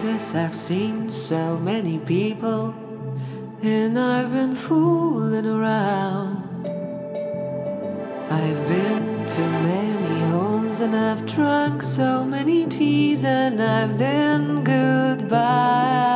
places, I've seen so many people, and I've been fooling around. I've been to many homes and I've drunk so many teas and I've been goodbye.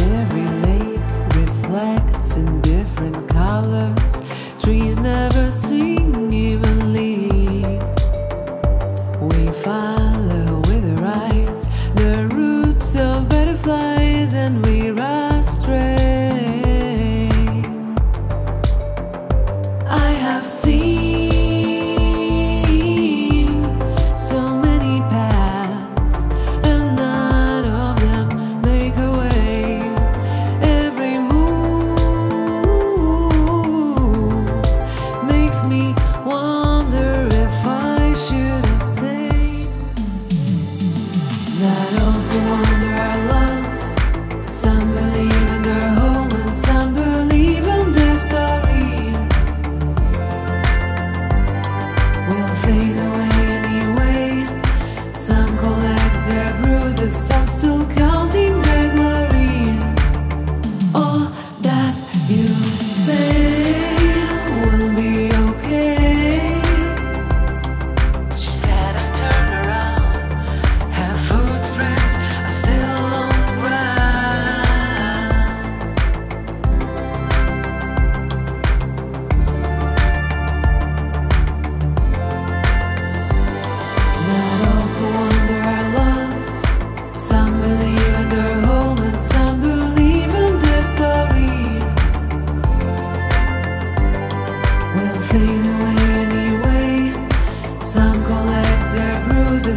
in different colors. Trees never sing. We follow with our eyes the roots of butterflies and we. That lost. Some believe in their home and some believe in their stories. Will fade away anyway. Some collect their bruises, some still come.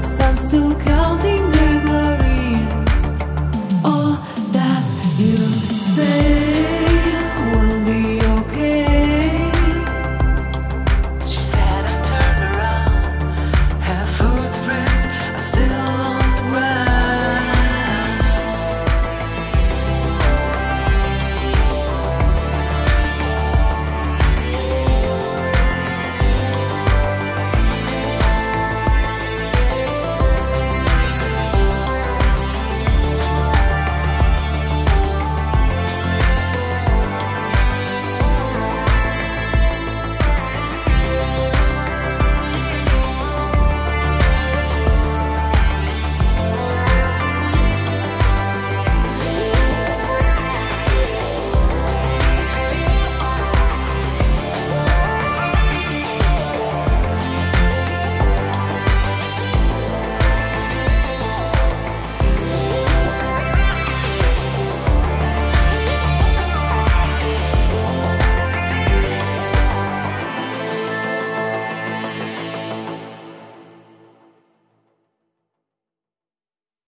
some students.